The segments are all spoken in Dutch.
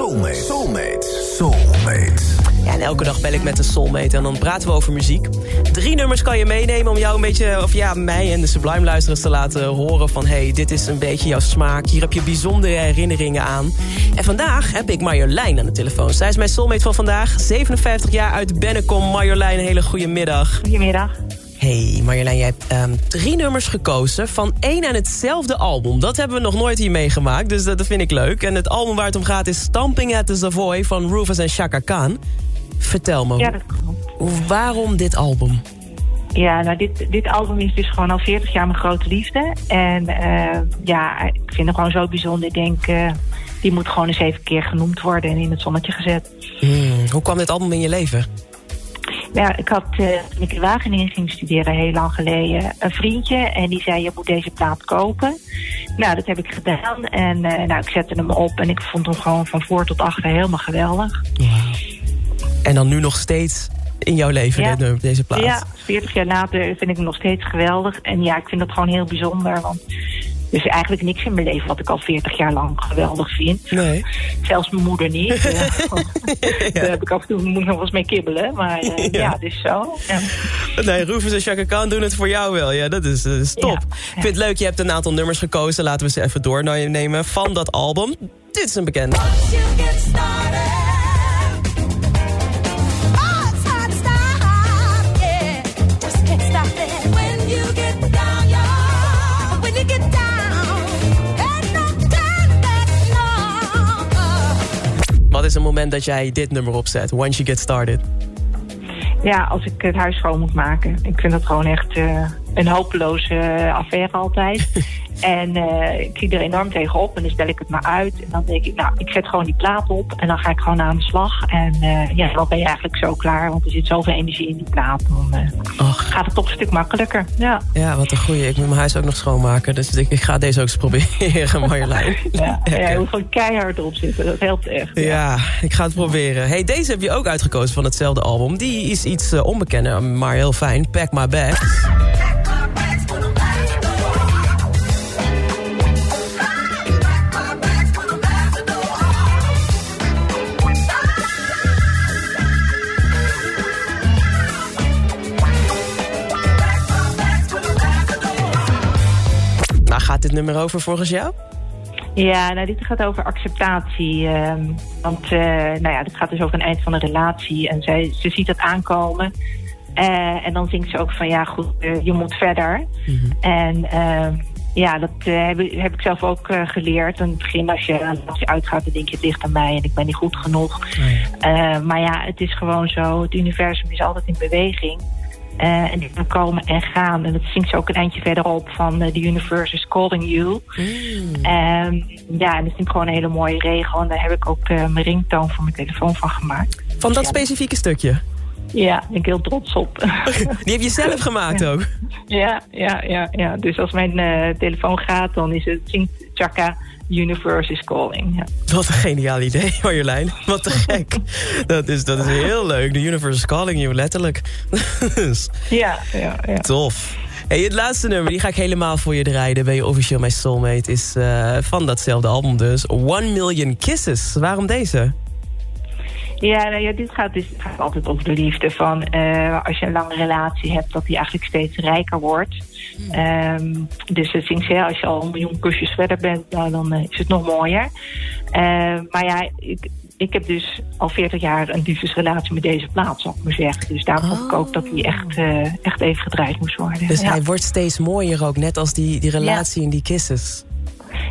Soulmate. Soulmate. Soulmate. Ja, en elke dag bel ik met een soulmate en dan praten we over muziek. Drie nummers kan je meenemen om jou een beetje, of ja, mij en de Sublime luisteraars te laten horen van... hey, dit is een beetje jouw smaak, hier heb je bijzondere herinneringen aan. En vandaag heb ik Marjolein aan de telefoon. Zij is mijn soulmate van vandaag, 57 jaar uit Bennekom. Marjolein, een hele goede middag. Goedemiddag. Hey Marjolein, jij hebt ehm, drie nummers gekozen van één en hetzelfde album. Dat hebben we nog nooit hier meegemaakt, dus dat, dat vind ik leuk. En het album waar het om gaat is Stamping at the Savoy van Rufus en Chaka Khan. Vertel me, Ja, dat klopt. waarom dit album? Ja, nou, dit, dit album is dus gewoon al 40 jaar mijn grote liefde. En eh, ja, ik vind het gewoon zo bijzonder. Ik denk, eh, die moet gewoon eens even keer genoemd worden en in het zonnetje gezet. Hmm, hoe kwam dit album in je leven? Ja, ik had, eh, toen ik in Wageningen ging studeren, heel lang geleden, een vriendje. En die zei, je moet deze plaat kopen. Nou, dat heb ik gedaan. En eh, nou, ik zette hem op en ik vond hem gewoon van voor tot achter helemaal geweldig. En dan nu nog steeds in jouw leven, Ja. deze plaats. Ja, 40 jaar later vind ik hem nog steeds geweldig. En ja, ik vind dat gewoon heel bijzonder. Want er is eigenlijk niks in mijn leven wat ik al 40 jaar lang geweldig vind. Nee. Zelfs mijn moeder niet. Eh, Daar heb ik af en toe moet ik nog wel eens mee kibbelen. Maar eh, Ja. ja. het is zo. Ja. Nee, Rufus en Chaka Khan doen het voor jou wel. Ja, dat is, dat is top. Ja. Ik vind het leuk, je hebt een aantal nummers gekozen. Laten we ze even doornemen van dat album. Dit is een bekende. Is een moment dat jij dit nummer opzet? Once you get started. ja, als ik het huis schoon moet maken. Ik vind dat gewoon echt eh, een hopeloze eh, affaire altijd. en eh, ik zie er enorm tegenop en dan stel ik het maar uit. En dan denk ik, nou, ik zet gewoon die plaat op en dan ga ik gewoon aan de slag. En eh, ja, dan ben je eigenlijk zo klaar, want er zit zoveel energie in die plaat. Dan gaat het toch een stuk makkelijker. Ja, ja, wat een goeie. Ik moet mijn huis ook nog schoonmaken. Dus ik, ik ga deze ook eens proberen, Marjolein. ja, ja, je moet gewoon keihard erop zitten. Dat helpt echt. Ja, ik ga het proberen. Hey, deze heb je ook uitgekozen van hetzelfde album. Die is iets onbekender, maar heel fijn. Pack My Bags. Gaat dit nummer over volgens jou? Ja, nou, dit gaat over acceptatie. ehm, want eh, nou ja, dit gaat dus over een eind van een relatie. En zij, ze ziet dat aankomen. Eh, en dan zingt ze ook van, ja goed, eh, je moet verder. En ehm, ja, dat heb, ik- heb ik zelf ook geleerd. In het begin, als je, als je uitgaat, dan denk je, het ligt aan mij en ik ben niet goed genoeg. Eh, maar ja, het is gewoon zo. Het universum is altijd in beweging. Eh, en die kan komen en gaan. En dat zingt ze ook een eindje verderop van eh, The Universe is Calling You. Ehm, ja, en dat vind ik gewoon een hele mooie regel. En daar heb ik ook eh, mijn ringtoon voor mijn telefoon van gemaakt. Van dat specifieke stukje. Ja, daar ben ik heel trots op. Die heb je zelf gemaakt ook. ja, ja, ja, ja. Dus als mijn telefoon gaat, dan is het zingt Chaka Universe is Calling. Ja. Wat een geniaal idee, Marjolein. Wat te gek. Dat is, dat is heel leuk. The universe is calling you, letterlijk. Dus, Ja, ja, ja. Tof. Hey, het laatste nummer, die ga ik helemaal voor je draaien. Ben je officieel mijn soulmate. Is eh, van datzelfde album dus. One Million Kisses. Waarom deze? Ja, nou ja, dit gaat dus gaat altijd over de liefde. Van eh, als je een lange relatie hebt, dat die eigenlijk steeds rijker wordt. Ehm, dus het zingt ze, als je al een miljoen kusjes verder bent, nou, dan eh, is het nog mooier. Eh, maar ja, ik, ik heb dus al 40 jaar een liefdesrelatie met deze plaat, zou ik maar zeggen. Dus daar vond ik ook dat die echt, eh, echt even gedraaid moest worden. Dus ja. hij wordt steeds mooier ook. Net als die, die relatie en die kisses.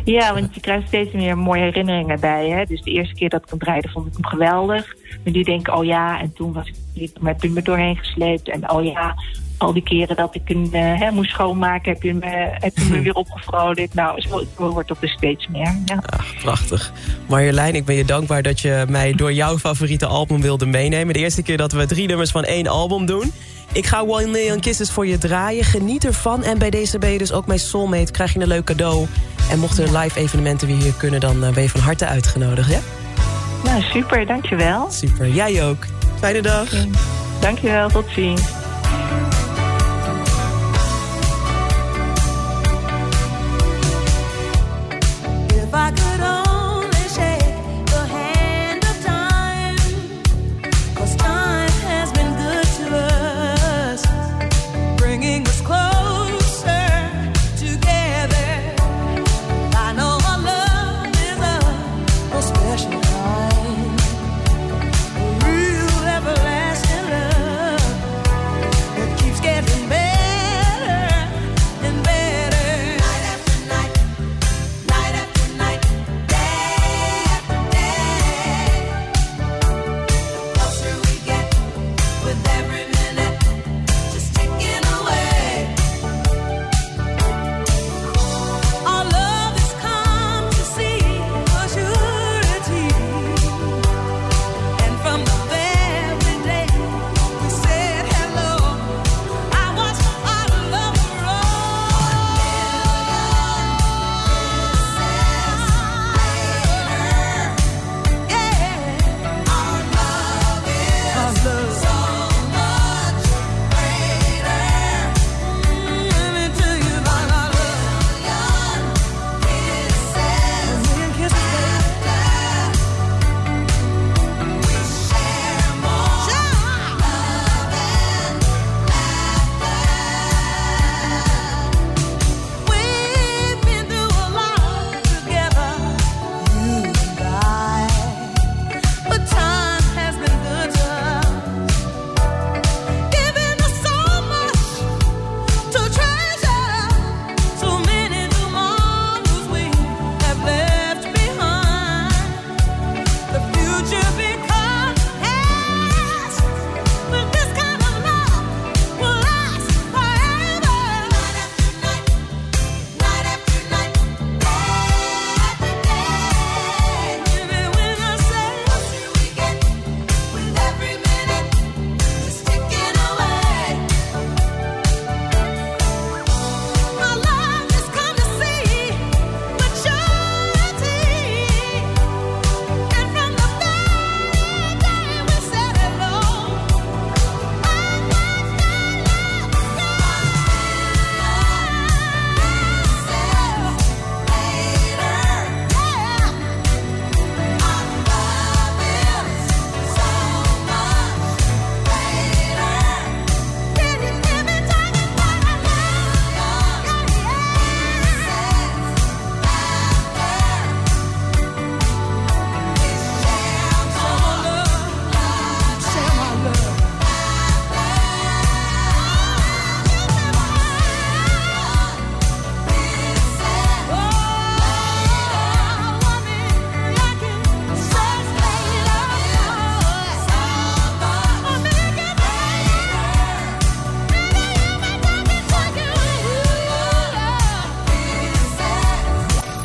Ja, want je krijgt steeds meer mooie herinneringen bij. Hè? Dus de eerste keer dat ik hem draaide, vond ik hem geweldig. Maar die denken, oh ja, en toen was ik met me doorheen gesleept. En oh ja, al die keren dat ik hem uh, moest schoonmaken, heb je me, heb je me weer opgevrolijkt. Nou, zo, wordt het dus steeds meer. Ja. Ach, prachtig. Marjolein, ik ben je dankbaar dat je mij door jouw favoriete album wilde meenemen. De eerste keer dat we drie nummers van één album doen. Ik ga One Million Kisses voor je draaien. Geniet ervan. En bij deze ben je dus ook mijn soulmate. Krijg je een leuk cadeau. En mochten er live evenementen weer hier kunnen... dan ben je van harte uitgenodigd, ja? Nou, super. Dankjewel. Super. Jij ook. Fijne dag. Dankjewel. Tot ziens.